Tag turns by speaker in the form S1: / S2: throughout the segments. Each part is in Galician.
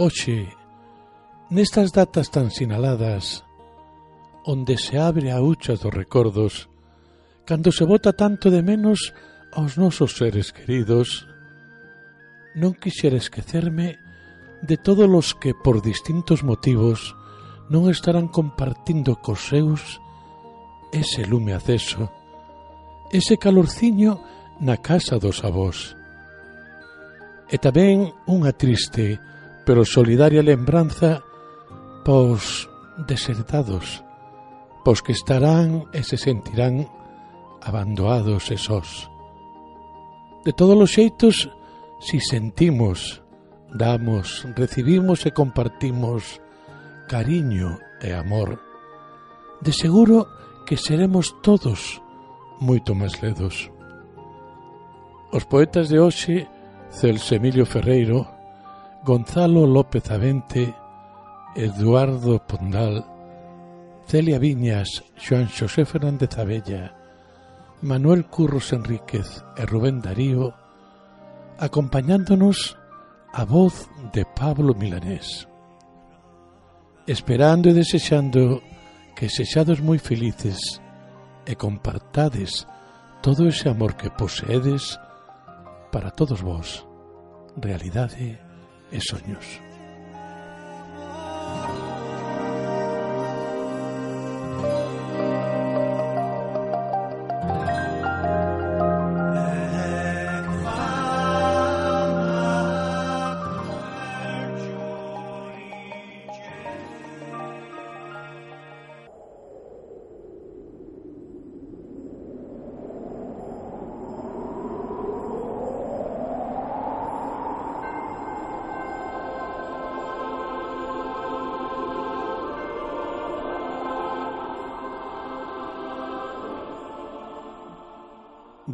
S1: hoxe, nestas datas tan sinaladas, onde se abre a hucha dos recordos, cando se bota tanto de menos aos nosos seres queridos, non quixera esquecerme de todos os que por distintos motivos non estarán compartindo cos seus ese lume aceso, ese calorciño na casa dos avós. E tamén unha triste pero solidaria lembranza pos desertados, pos que estarán e se sentirán abandoados e sós. De todos os xeitos, si sentimos, damos, recibimos e compartimos cariño e amor, de seguro que seremos todos moito máis ledos. Os poetas de hoxe, Celso Emilio Ferreiro, Gonzalo López Avente, Eduardo Pondal, Celia Viñas, Juan Xosé Fernández Abella, Manuel Curros Enríquez e Rubén Darío, acompañándonos a voz de Pablo Milanés. Esperando e desexando que sexades moi felices e compartades todo ese amor que poseedes para todos vos. Realidade es soñoso.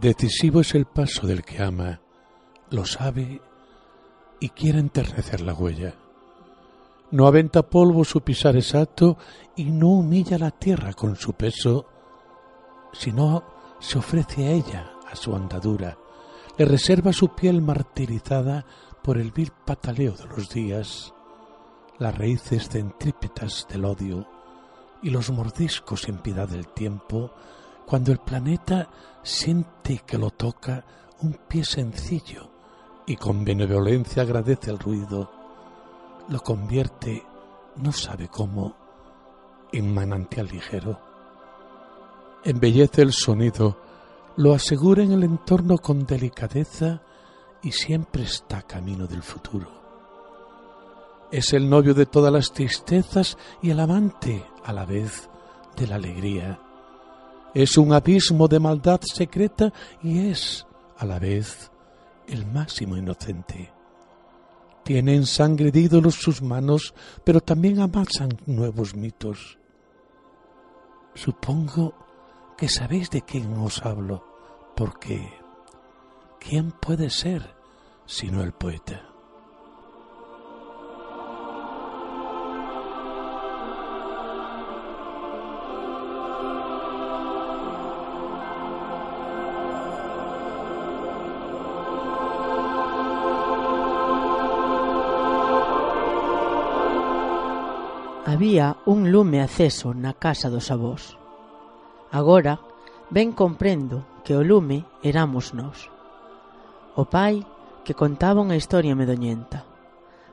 S1: Decisivo es el paso del que ama, lo sabe y quiere enternecer la huella. No aventa polvo su pisar exacto y no humilla la tierra con su peso, sino se ofrece a ella, a su andadura, le reserva su piel martirizada por el vil pataleo de los días, las raíces centrípetas del odio y los mordiscos sin piedad del tiempo cuando el planeta siente que lo toca un pie sencillo y con benevolencia agradece el ruido, lo convierte, no sabe cómo, en manantial ligero. Embellece el sonido, lo asegura en el entorno con delicadeza y siempre está camino del futuro. Es el novio de todas las tristezas y el amante a la vez de la alegría es un abismo de maldad secreta y es, a la vez, el máximo inocente. Tiene en sangre de ídolos sus manos, pero también amasan nuevos mitos. Supongo que sabéis de quién os hablo, porque ¿quién puede ser sino el poeta?
S2: había un lume aceso na casa dos avós. Agora ben comprendo que o lume éramos nós. O pai que contaba unha historia medoñenta.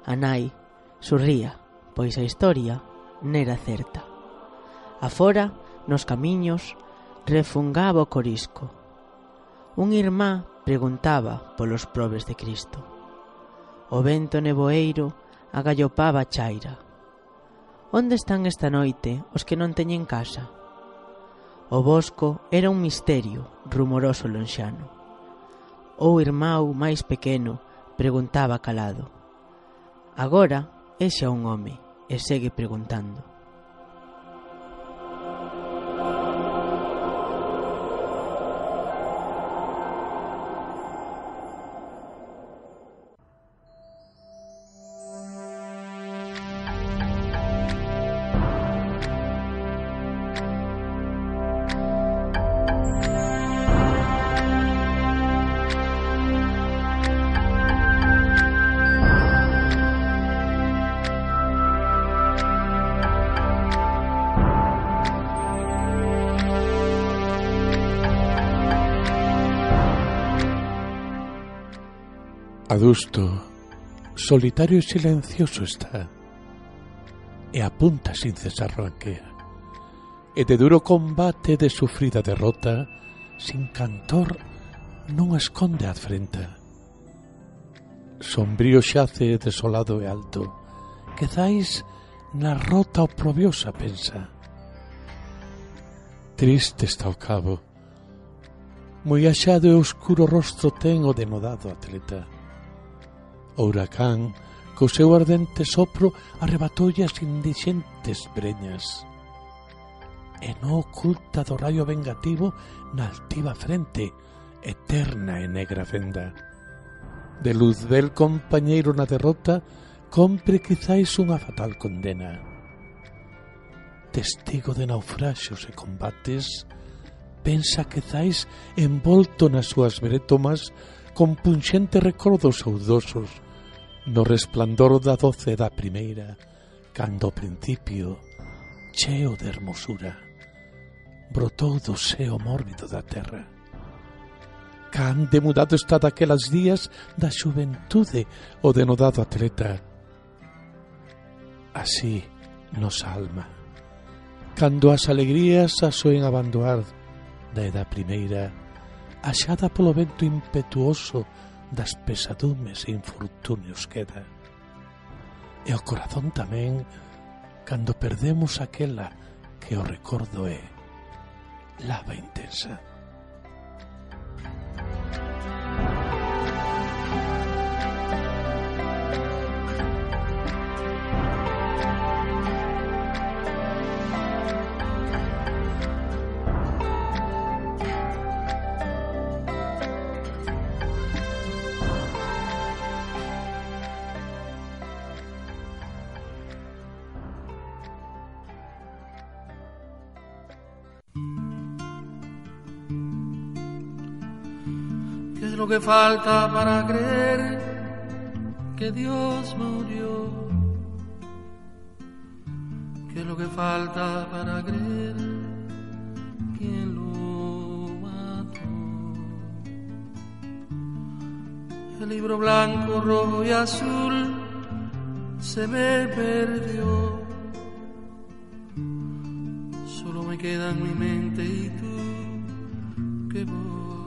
S2: A nai sorría, pois a historia nera certa. Afora, nos camiños, refungaba o corisco. Un irmá preguntaba polos probes de Cristo. O vento neboeiro agallopaba a chaira Onde están esta noite os que non teñen casa? O bosco era un misterio rumoroso lonxano. O irmão máis pequeno preguntaba calado. Agora é xa un home e segue preguntando.
S1: adusto, solitario e silencioso está, e apunta sin cesar ranquea, e de duro combate de sufrida derrota, sin cantor non esconde a afrenta. Sombrío xace desolado e alto, quedáis na rota oprobiosa pensa. Triste está o cabo, moi axado e oscuro rostro ten o denodado atleta O huracán, co seu ardente sopro, arrebatoulle as indixentes breñas e no oculta do raio vengativo na altiva frente, eterna e negra fenda. De luz del compañeiro na derrota, compre quizáis unha fatal condena. Testigo de naufraxos e combates, pensa quizáis envolto nas súas bretomas con punxentes recordos saudosos no resplandor da doce da primeira, cando ao principio, cheo de hermosura, brotou do seo mórbido da terra. Can demudado está daquelas días da xuventude o denodado atleta. Así nos alma. Cando as alegrías a soen abandoar da edad primeira, axada polo vento impetuoso das pesadumes e infortunios queda. E o corazón tamén cando perdemos aquela que o recordo é lava intensa.
S3: Falta para creer que Dios murió? ¿Qué es lo que falta para creer quién lo mató? El libro blanco, rojo y azul se me perdió. Solo me queda en mi mente y tú que voy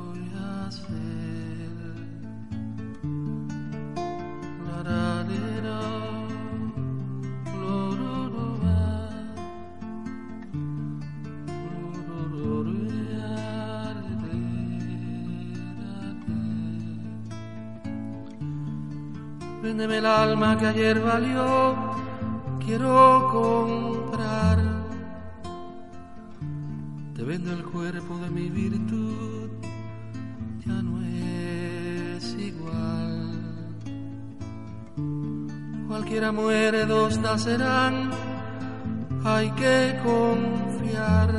S3: Véndeme el alma que ayer valió, quiero comprar. Te vendo el cuerpo de mi virtud, ya no es igual. Cualquiera muere, dos nacerán, hay que confiar.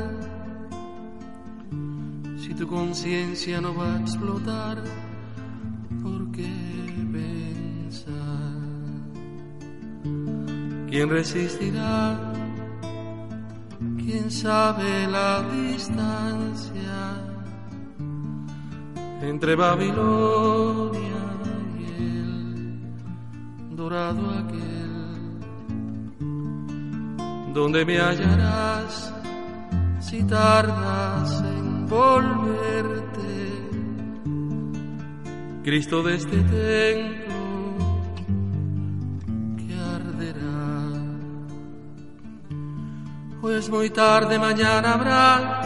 S3: Si tu conciencia no va a explotar, ¿Quién resistirá? ¿Quién sabe la distancia entre Babilonia y el dorado aquel? ¿Dónde me hallarás si tardas en volverte? Cristo de pues muy tarde mañana habrá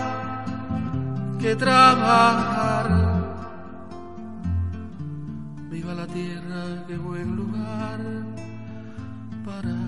S3: que trabajar. Viva la tierra, qué buen lugar para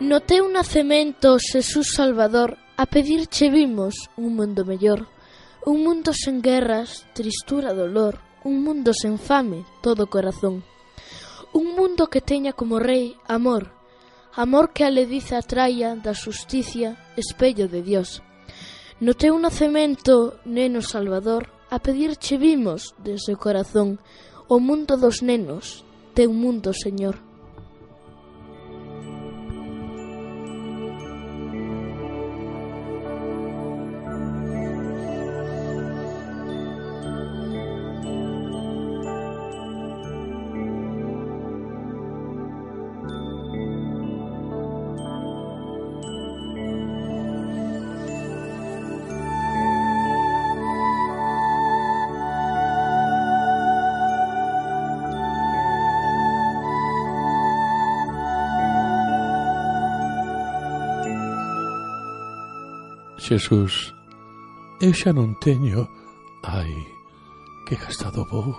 S4: No teu nacemento, Xesús Salvador, a pedirche vimos un mundo mellor, un mundo sen guerras, tristura, dolor, un mundo sen fame, todo corazón. Un mundo que teña como rei amor, amor que a lediza traia da justicia, espello de Dios. No teu nacemento, neno Salvador, a pedirche vimos desde o corazón o mundo dos nenos, teu mundo, Señor.
S1: Xesús, eu xa non teño... Ai, que gastado vou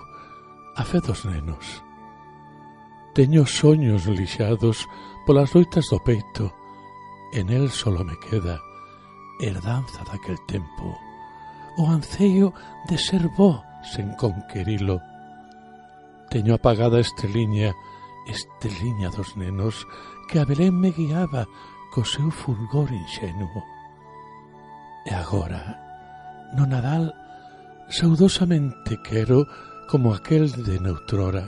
S1: a fe dos nenos. Teño soños lixados polas loitas do peito, en el solo me queda herdanza daquel tempo, o anceio de ser bo sen conquerilo. Teño apagada esteliña, esteliña dos nenos, que a Belén me guiaba co seu fulgor inxenuo. E agora, no Nadal, saudosamente quero, como aquel de neutrora,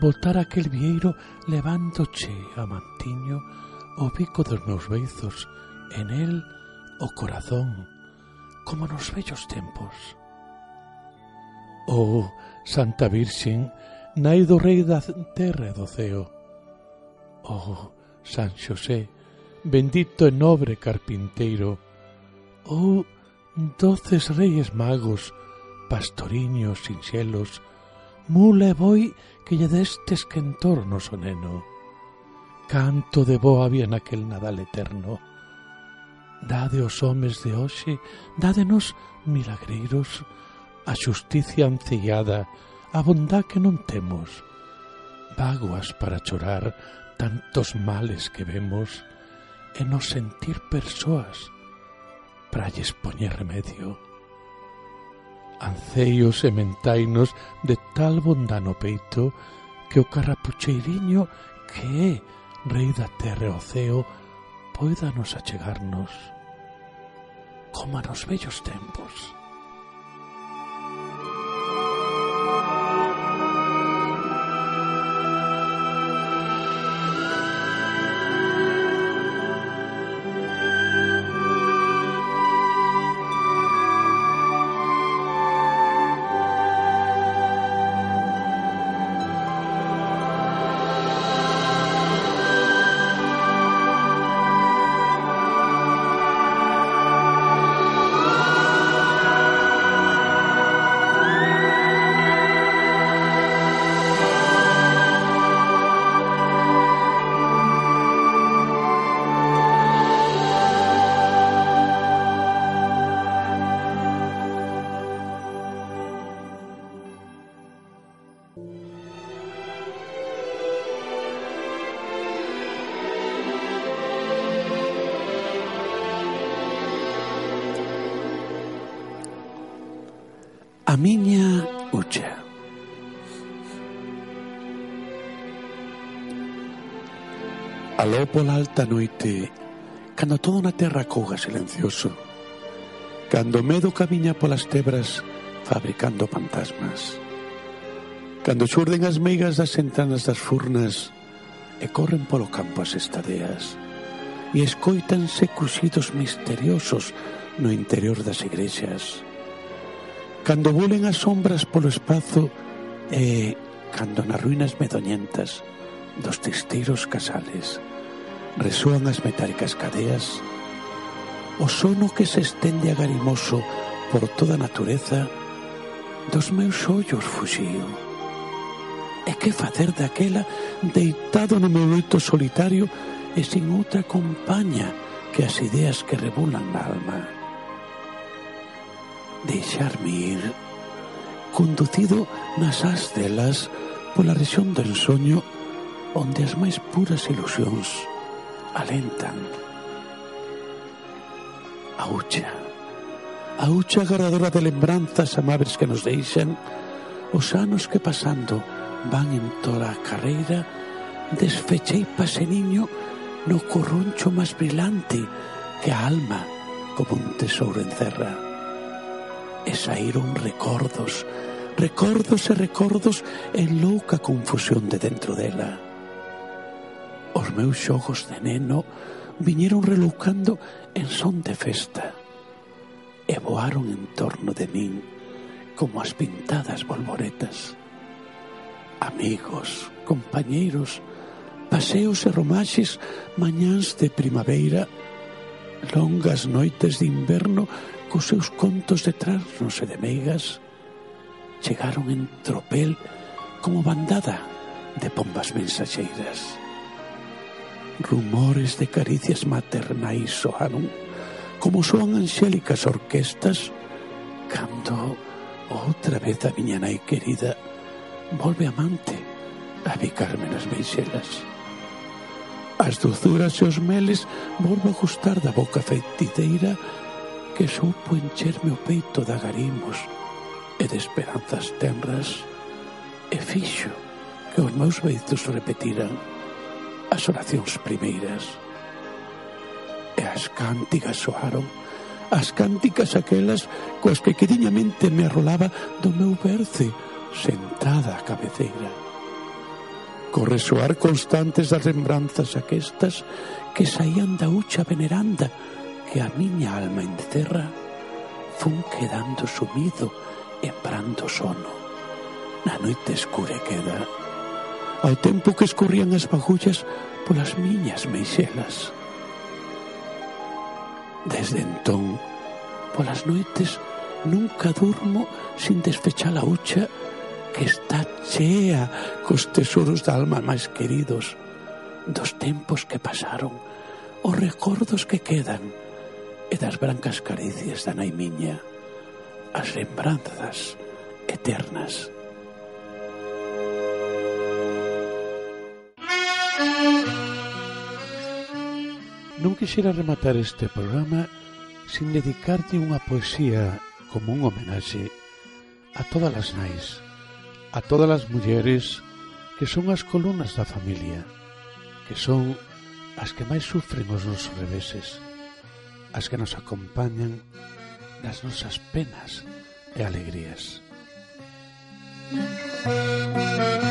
S1: voltar aquel vieiro levándoche a mantiño o bico dos meus beizos, en el o corazón, como nos vellos tempos. Oh, Santa Virxen, nai do rei da terra e do ceo. Oh, San Xosé, bendito e nobre carpinteiro, ou doces reis magos, pastoriños sinxelos, mula e boi que lle destes quentor no soneno. Canto de boa había naquel Nadal eterno. Dade os homes de hoxe, dádenos milagreiros, a xusticia ancillada, a bondá que non temos. Vaguas para chorar tantos males que vemos e nos sentir persoas para lles poñer remedio. Anceios e mentainos de tal bondad no peito que o carrapucheiriño que é rei da terra e o ceo poida nos achegarnos como a nos vellos tempos. É pola alta noite, cando toda na terra couga silencioso, cando o medo camiña polas tebras fabricando fantasmas, cando xurden as meigas das entranas das furnas e corren polo campo as estadeas e escoitanse cuxidos misteriosos no interior das igrexas, cando volen as sombras polo espazo e cando nas ruínas medoñentas dos testeiros casales resúan as metálicas cadeas, o sono que se estende agarimoso por toda a natureza dos meus ollos fuxío. E que facer daquela deitado no meu leito solitario e sin outra compaña que as ideas que rebulan na alma. Deixarme ir, conducido nas as delas pola rexión do ensoño onde as máis puras ilusións alentan. A ucha, a ucha agarradora de lembranzas amables que nos deixan os anos que pasando van en toda a carreira desfechei paseniño no corroncho máis brilante que a alma como un tesouro encerra. E saíron recordos, recordos e recordos en louca confusión de dentro dela os meus xogos de neno viñeron relucando en son de festa e voaron en torno de min como as pintadas bolboretas. Amigos, compañeiros, paseos e romaxes, mañáns de primavera, longas noites de inverno cos seus contos de trasnos e de meigas, chegaron en tropel como bandada de pombas mensaxeiras rumores de caricias maternais soaron como son angélicas orquestas. Cando outra vez a miña nai querida volve amante a bicarme nas meixelas. As dozuras e os meles volvo a gustar da boca feiticeira que soupo encherme o peito de agarimos e de esperanzas tenras e fixo que os meus beizos repetiran. As oracións primeiras e as cánticas soaron as cánticas aquelas coas que queriñamente me arrolaba do meu berce sentada a cabeceira. Co resoar constantes das lembranzas aquestas que saían da hucha veneranda que a miña alma encerra fun quedando sumido en brando sono. Na noite escura queda ao tempo que escorrían as bagullas polas miñas meixelas. Desde entón, polas noites, nunca durmo sin desfechar a hucha que está chea cos tesoros da alma máis queridos, dos tempos que pasaron, os recordos que quedan e das brancas caricias da nai miña, as lembranzas eternas. Non quixera rematar este programa sin dedicarte unha poesía como un homenaxe a todas as nais, a todas as mulleres que son as columnas da familia, que son as que máis sufren os nosos reveses, as que nos acompañan nas nosas penas e alegrías. Música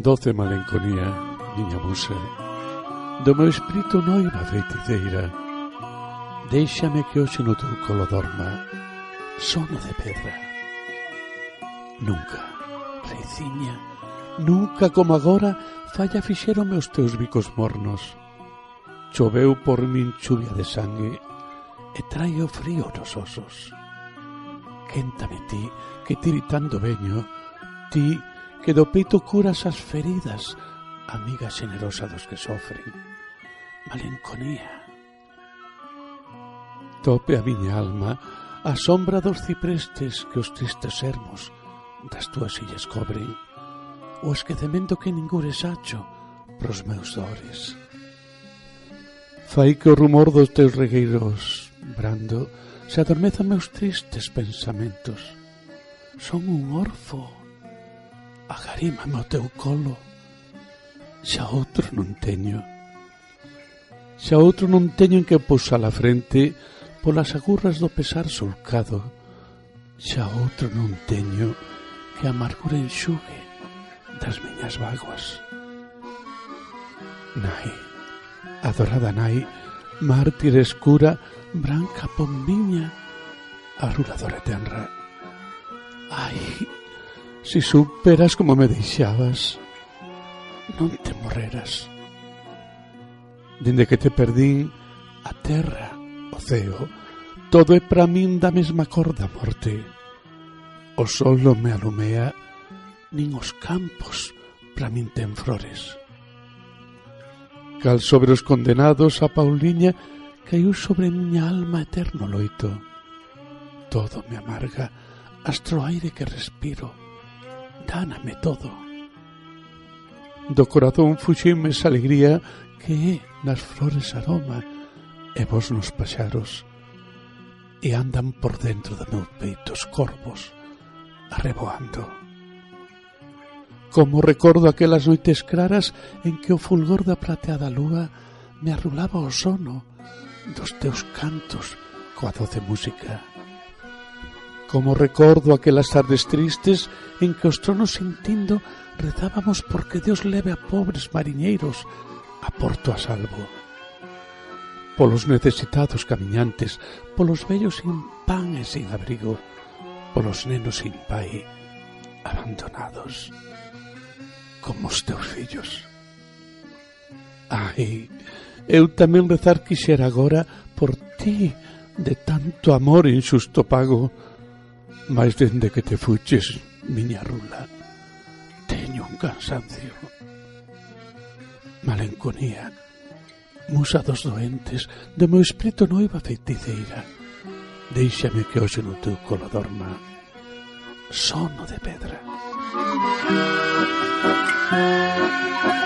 S1: Doce malenconía, miña musa, do meu espírito noiva feiticeira, deixame que hoxe no teu colo dorma, sono de pedra. Nunca, reiciña, nunca como agora falla fixeron meus teus bicos mornos. Choveu por min chuvia de sangue e traio frío nos osos. Quéntame ti, que tiritando veño, ti que do peito curas as feridas, amiga xenerosa dos que sofren. Malenconía. Tope a miña alma a sombra dos ciprestes que os tristes ermos das túas illas cobren, o esquecemento que ningures hacho pros meus dores. Fai que o rumor dos teus regueiros, brando, se adormeza meus tristes pensamentos. Son un orfo agarímame ao teu colo, xa outro non teño. Xa outro non teño en que pousar a frente polas agurras do pesar sulcado. Xa outro non teño que a amargura enxugue das miñas vaguas. Nai, adorada nai, mártir escura, branca pombiña, arruladora tenra. Ai, Si superas como me deixabas, non te morreras. Dende que te perdín, a terra, o ceo, todo é para min da mesma cor da morte. O sol non me alumea, nin os campos para min ten flores. Cal sobre os condenados a Pauliña caiu sobre miña alma eterno loito. Todo me amarga, astro aire que respiro dáname todo. Do corazón fuxime esa alegría que é nas flores aroma e vos nos paxaros e andan por dentro do meu peito os corvos arreboando. Como recordo aquelas noites claras en que o fulgor da prateada lúa me arrulaba o sono dos teus cantos coa doce música Como recordo aquelas tardes tristes en que os tronos sentindo rezábamos porque Deus leve a pobres mariñeiros a porto a salvo. Polos necesitados camiñantes, polos vellos sin pan e sin abrigo, polos nenos sin pai, abandonados, como os teus fillos. Ai, eu tamén rezar quixera agora por ti, de tanto amor insusto pago, Mais dende que te fuches, miña rula, teño un cansancio. Malenconía, musa dos doentes, do meu espírito noiva feiticeira, deixame que hoxe no teu colo dorma sono de pedra. Thank.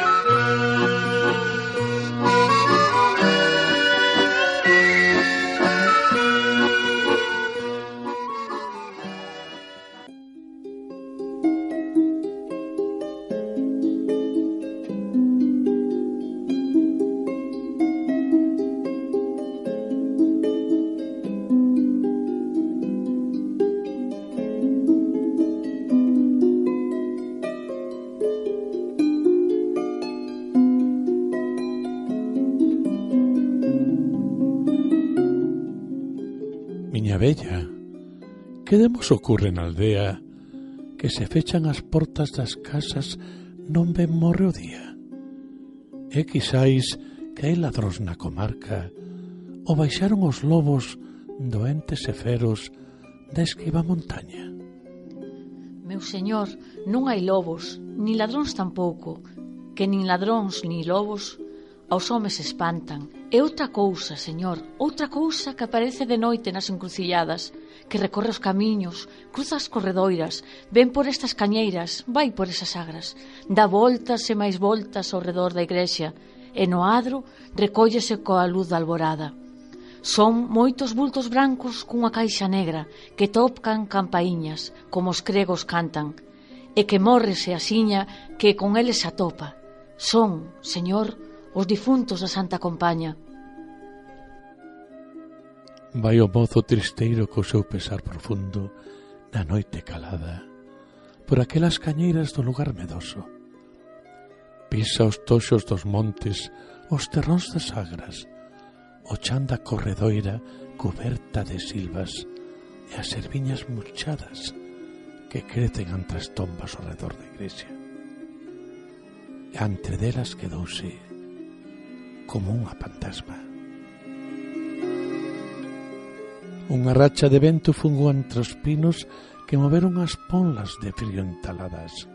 S1: Que demos ocorre na aldea que se fechan as portas das casas non ben morre o día? E quizáis que hai ladróns na comarca o baixaron os lobos doentes e feros da esquiva montaña.
S5: Meu señor, non hai lobos, ni ladróns tampouco, que nin ladróns ni lobos Aos homes espantan. É outra cousa, señor, outra cousa que aparece de noite nas encrucilladas, que recorre os camiños, cruza as corredoiras, ven por estas cañeiras, vai por esas agras, dá voltas e máis voltas ao redor da igrexa, e no adro recóllese coa luz da alborada. Son moitos bultos brancos cunha caixa negra que topcan campaíñas, como os cregos cantan, e que morrese a siña que con eles atopa. Son, señor, Os difuntos da Santa Compaña.
S1: Vai o mozo tristeiro co seu pesar profundo na noite calada por aquelas cañeiras do lugar medoso. Pisa os toxos dos montes, os terróns das agras, o chan da corredoira coberta de silvas e as erviñas murchadas que crecen entre as tombas ao redor da igrexa. E entre delas quedouse como unha fantasma. Unha racha de vento fungou entre os pinos que moveron as ponlas de frío entaladas.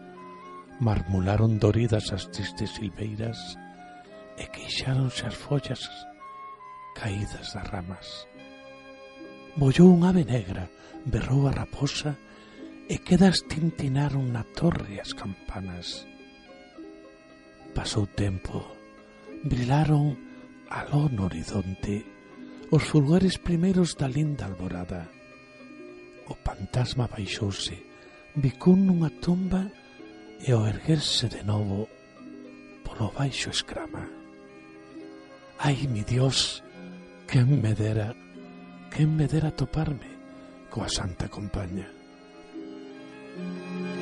S1: Marmularon doridas as tristes silveiras e queixáronse as follas caídas das ramas. Bollou un ave negra, berrou a raposa e quedas tintinaron na torre as campanas. Pasou tempo brilaron aló no horizonte os fulgores primeiros da linda alborada. O fantasma baixouse, bicou nunha tumba e ao erguerse de novo polo baixo escrama. Ai, mi Dios, quen me dera, quen me dera toparme coa santa compaña. Thank you.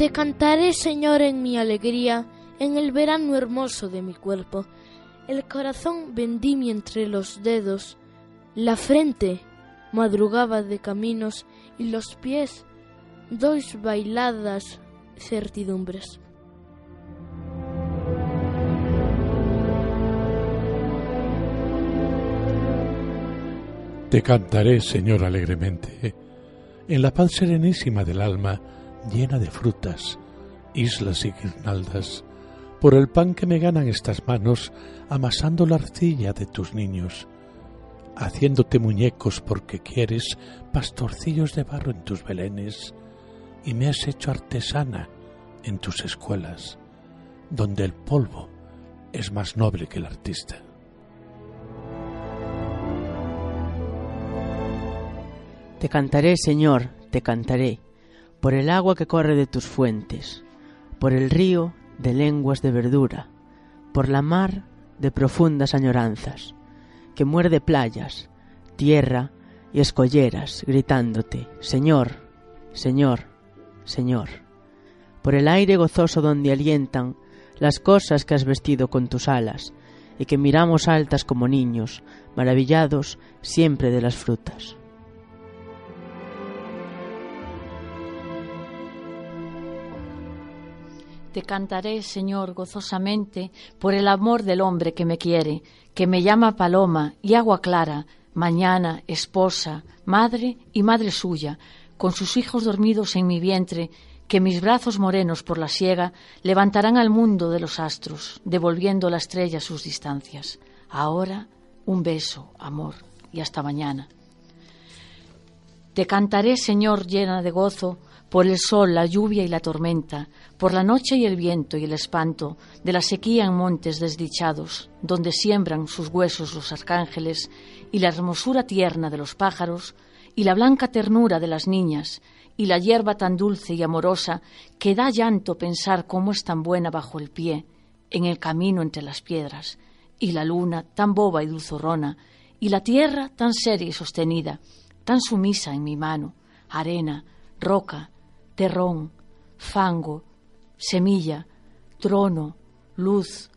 S4: Te cantaré, Señor, en mi alegría, en el verano hermoso de mi cuerpo. El corazón vendí entre los dedos, la frente madrugaba de caminos y los pies dos bailadas certidumbres.
S1: Te cantaré, Señor, alegremente, en la paz serenísima del alma, llena de frutas, islas y guirnaldas, por el pan que me ganan estas manos, amasando la arcilla de tus niños, haciéndote muñecos porque quieres, pastorcillos de barro en tus belenes, y me has hecho artesana en tus escuelas, donde el polvo es más noble que el artista.
S2: Te cantaré, Señor, te cantaré, por el agua que corre de tus fuentes, por el río de lenguas de verdura, por la mar de profundas añoranzas, que muerde playas, tierra y escolleras, gritándote, Señor, Señor, Señor, por el aire gozoso donde alientan las cosas que has vestido con tus alas, y que miramos altas como niños, maravillados siempre de las frutas.
S5: Te cantaré, Señor, gozosamente por el amor del hombre que me quiere, que me llama paloma y agua clara, mañana, esposa, madre y madre suya, con sus hijos dormidos en mi vientre, que mis brazos morenos por la siega levantarán al mundo de los astros, devolviendo la estrella a sus distancias. Ahora, un beso, amor, y hasta mañana. Te cantaré, Señor, llena de gozo, por el sol, la lluvia y la tormenta, por la noche y el viento y el espanto de la sequía en montes desdichados, donde siembran sus huesos los arcángeles, y la hermosura tierna de los pájaros, y la blanca ternura de las niñas, y la hierba tan dulce y amorosa que da llanto pensar cómo es tan buena bajo el pie, en el camino entre las piedras, y la luna tan boba y dulzorrona, y la tierra tan seria y sostenida, tan sumisa en mi mano, arena, roca, terrón, fango, semilla, trono, luz,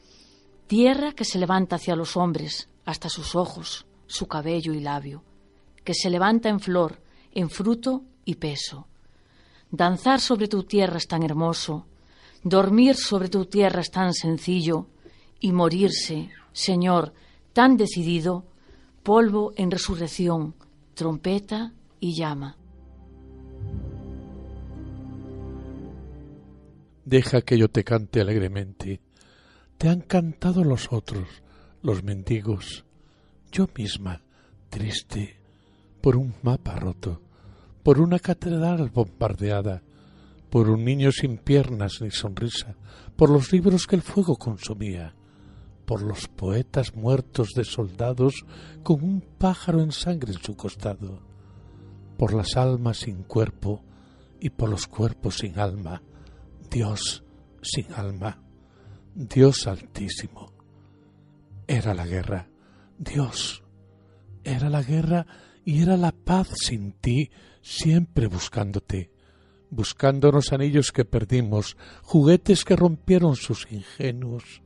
S5: tierra que se levanta hacia los hombres, hasta sus ojos, su cabello y labio, que se levanta en flor, en fruto y peso. Danzar sobre tu tierra es tan hermoso, dormir sobre tu tierra es tan sencillo, y morirse, Señor, tan decidido, polvo en resurrección, trompeta y llama.
S1: Deja que yo te cante alegremente. Te han cantado los otros, los mendigos. Yo misma, triste, por un mapa roto, por una catedral bombardeada, por un niño sin piernas ni sonrisa, por los libros que el fuego consumía, por los poetas muertos de soldados con un pájaro en sangre en su costado, por las almas sin cuerpo y por los cuerpos sin alma, Dios sin alma, Dios altísimo. Era la guerra, Dios. Era la guerra y era la paz sin ti, siempre buscándote, buscándonos anillos que perdimos, juguetes que rompieron sus ingenuos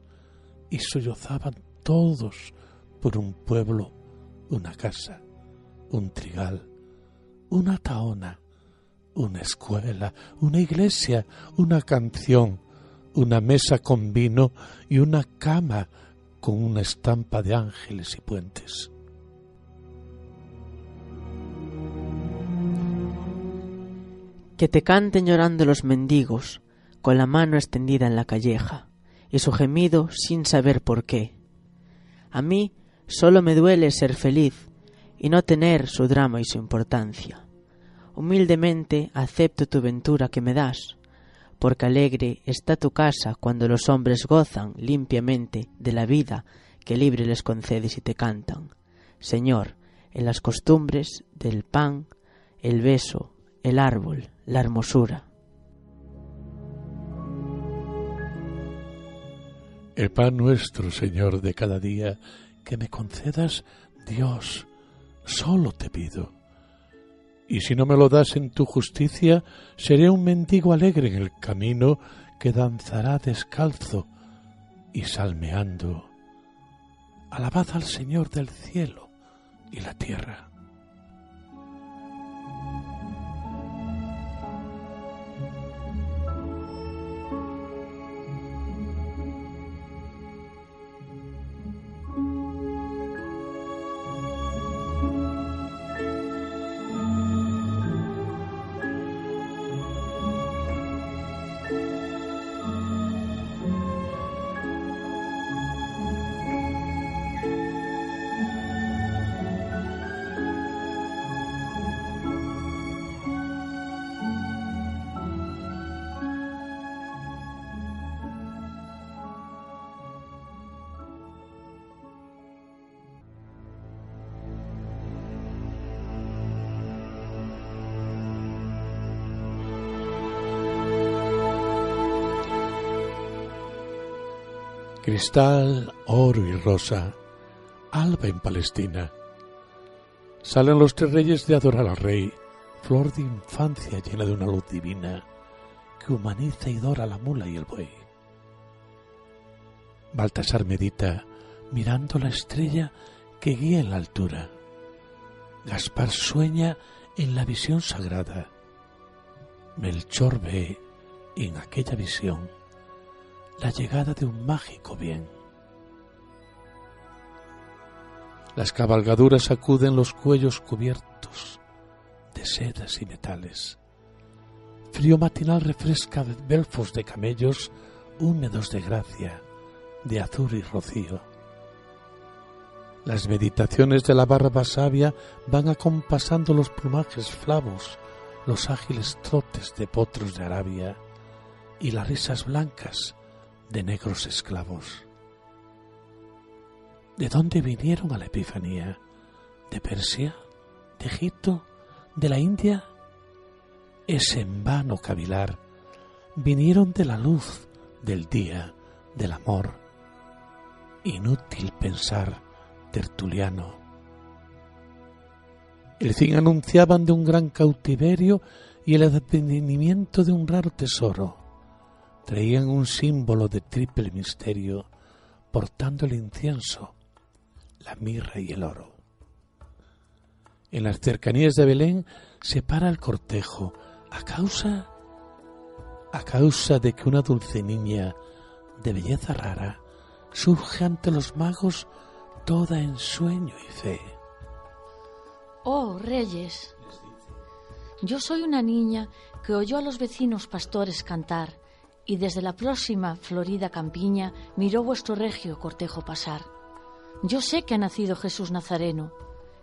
S1: y sollozaban todos por un pueblo, una casa, un trigal, una taona, una escuela, una iglesia, una canción, una mesa con vino y una cama con una estampa de ángeles y puentes.
S2: Que te canten llorando los mendigos, con la mano extendida en la calleja, y su gemido sin saber por qué. A mí solo me duele ser feliz y no tener su drama y su importancia humildemente acepto tu ventura que me das, porque alegre está tu casa cuando los hombres gozan limpiamente de la vida que libre les concedes y te cantan. Señor, en las costumbres del pan, el beso, el árbol, la hermosura.
S1: El pan nuestro, Señor, de cada día, que me concedas, Dios, solo te pido Y si no me lo das en tu justicia, seré un mendigo alegre en el camino que danzará descalzo y salmeando. Alabad al Señor del cielo y la tierra. Cristal, oro y rosa, alba en Palestina. Salen los tres reyes de adorar al rey, flor de infancia llena de una luz divina que humaniza y dora la mula y el buey. Baltasar medita mirando la estrella que guía en la altura. Gaspar sueña en la visión sagrada. Melchor ve en aquella visión la llegada de un mágico bien. Las cabalgaduras sacuden los cuellos cubiertos de sedas y metales. Frío matinal refresca belfos de camellos húmedos de gracia, de azul y rocío. Las meditaciones de la barba sabia van acompasando los plumajes flavos, los ágiles trotes de potros de Arabia y las risas blancas de negros esclavos. ¿De dónde vinieron a la Epifanía? ¿De Persia? ¿De Egipto? ¿De la India? Es en vano cavilar. Vinieron de la luz, del día, del amor. Inútil pensar, tertuliano. El fin anunciaban de un gran cautiverio y el advenimiento de un raro tesoro traían un símbolo de triple misterio, portando el incienso, la mirra y el oro. En las cercanías de Belén se para el cortejo a causa a causa de que una dulce niña de belleza rara surge ante los magos toda en sueño y fe.
S5: Oh, reyes, yo soy una niña que oyó a los vecinos pastores cantar y desde la próxima florida campiña miró vuestro regio cortejo pasar. Yo sé que ha nacido Jesús Nazareno,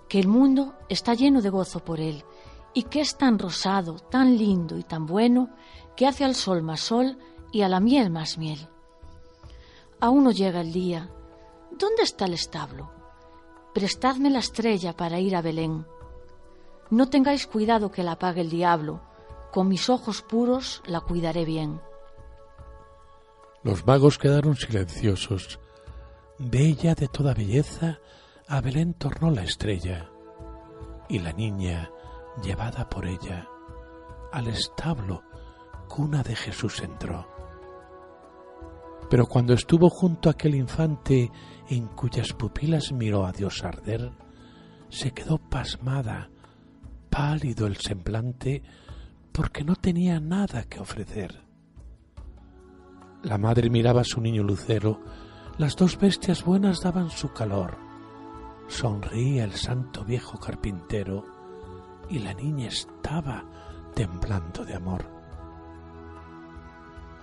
S5: que el mundo está lleno de gozo por él, y que es tan rosado, tan lindo y tan bueno, que hace al sol más sol y a la miel más miel. Aún no llega el día. ¿Dónde está el establo? Prestadme la estrella para ir a Belén. No tengáis cuidado que la apague el diablo, con mis ojos puros la cuidaré bien.
S1: Los magos quedaron silenciosos. Bella de toda belleza, a Belén tornó la estrella, y la niña, llevada por ella, al establo, cuna de Jesús entró. Pero cuando estuvo junto a aquel infante en cuyas pupilas miró a Dios arder, se quedó pasmada, pálido el semblante, porque no tenía nada que ofrecer. La madre miraba a su niño lucero, las dos bestias buenas daban su calor. Sonreía el santo viejo carpintero y la niña estaba temblando de amor.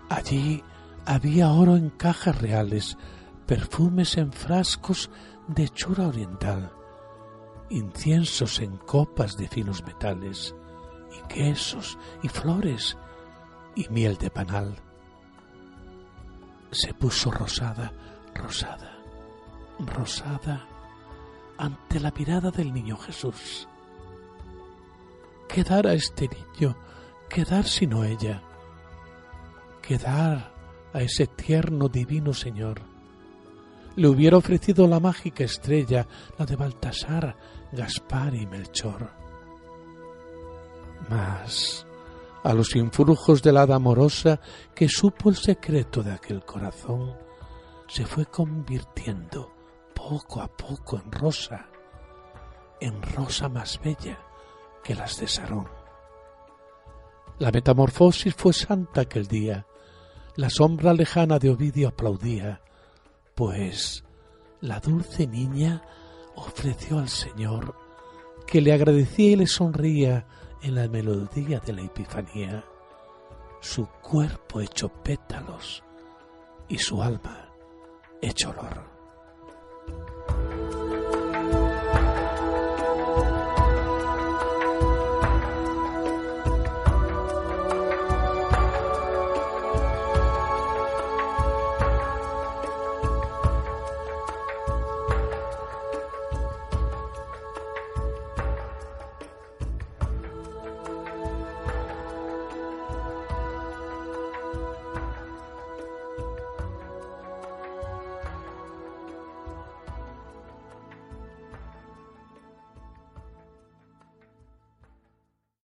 S1: Allí había oro en cajas reales, perfumes en frascos de hechura oriental, inciensos en copas de finos metales, y quesos y flores y miel de panal se puso rosada, rosada, rosada ante la mirada del niño Jesús. ¿Qué dar a este niño? ¿Qué dar sino ella? ¿Qué dar a ese tierno divino Señor? Le hubiera ofrecido la mágica estrella, la de Baltasar, Gaspar y Melchor. Mas a los influjos de la hada amorosa que supo el secreto de aquel corazón, se fue convirtiendo poco a poco en rosa, en rosa más bella que las de Sarón. La metamorfosis fue santa aquel día, la sombra lejana de Ovidio aplaudía, pues la dulce niña ofreció al Señor, que le agradecía y le sonría en la melodía de la Epifanía, su cuerpo hecho pétalos y su alma hecho olor.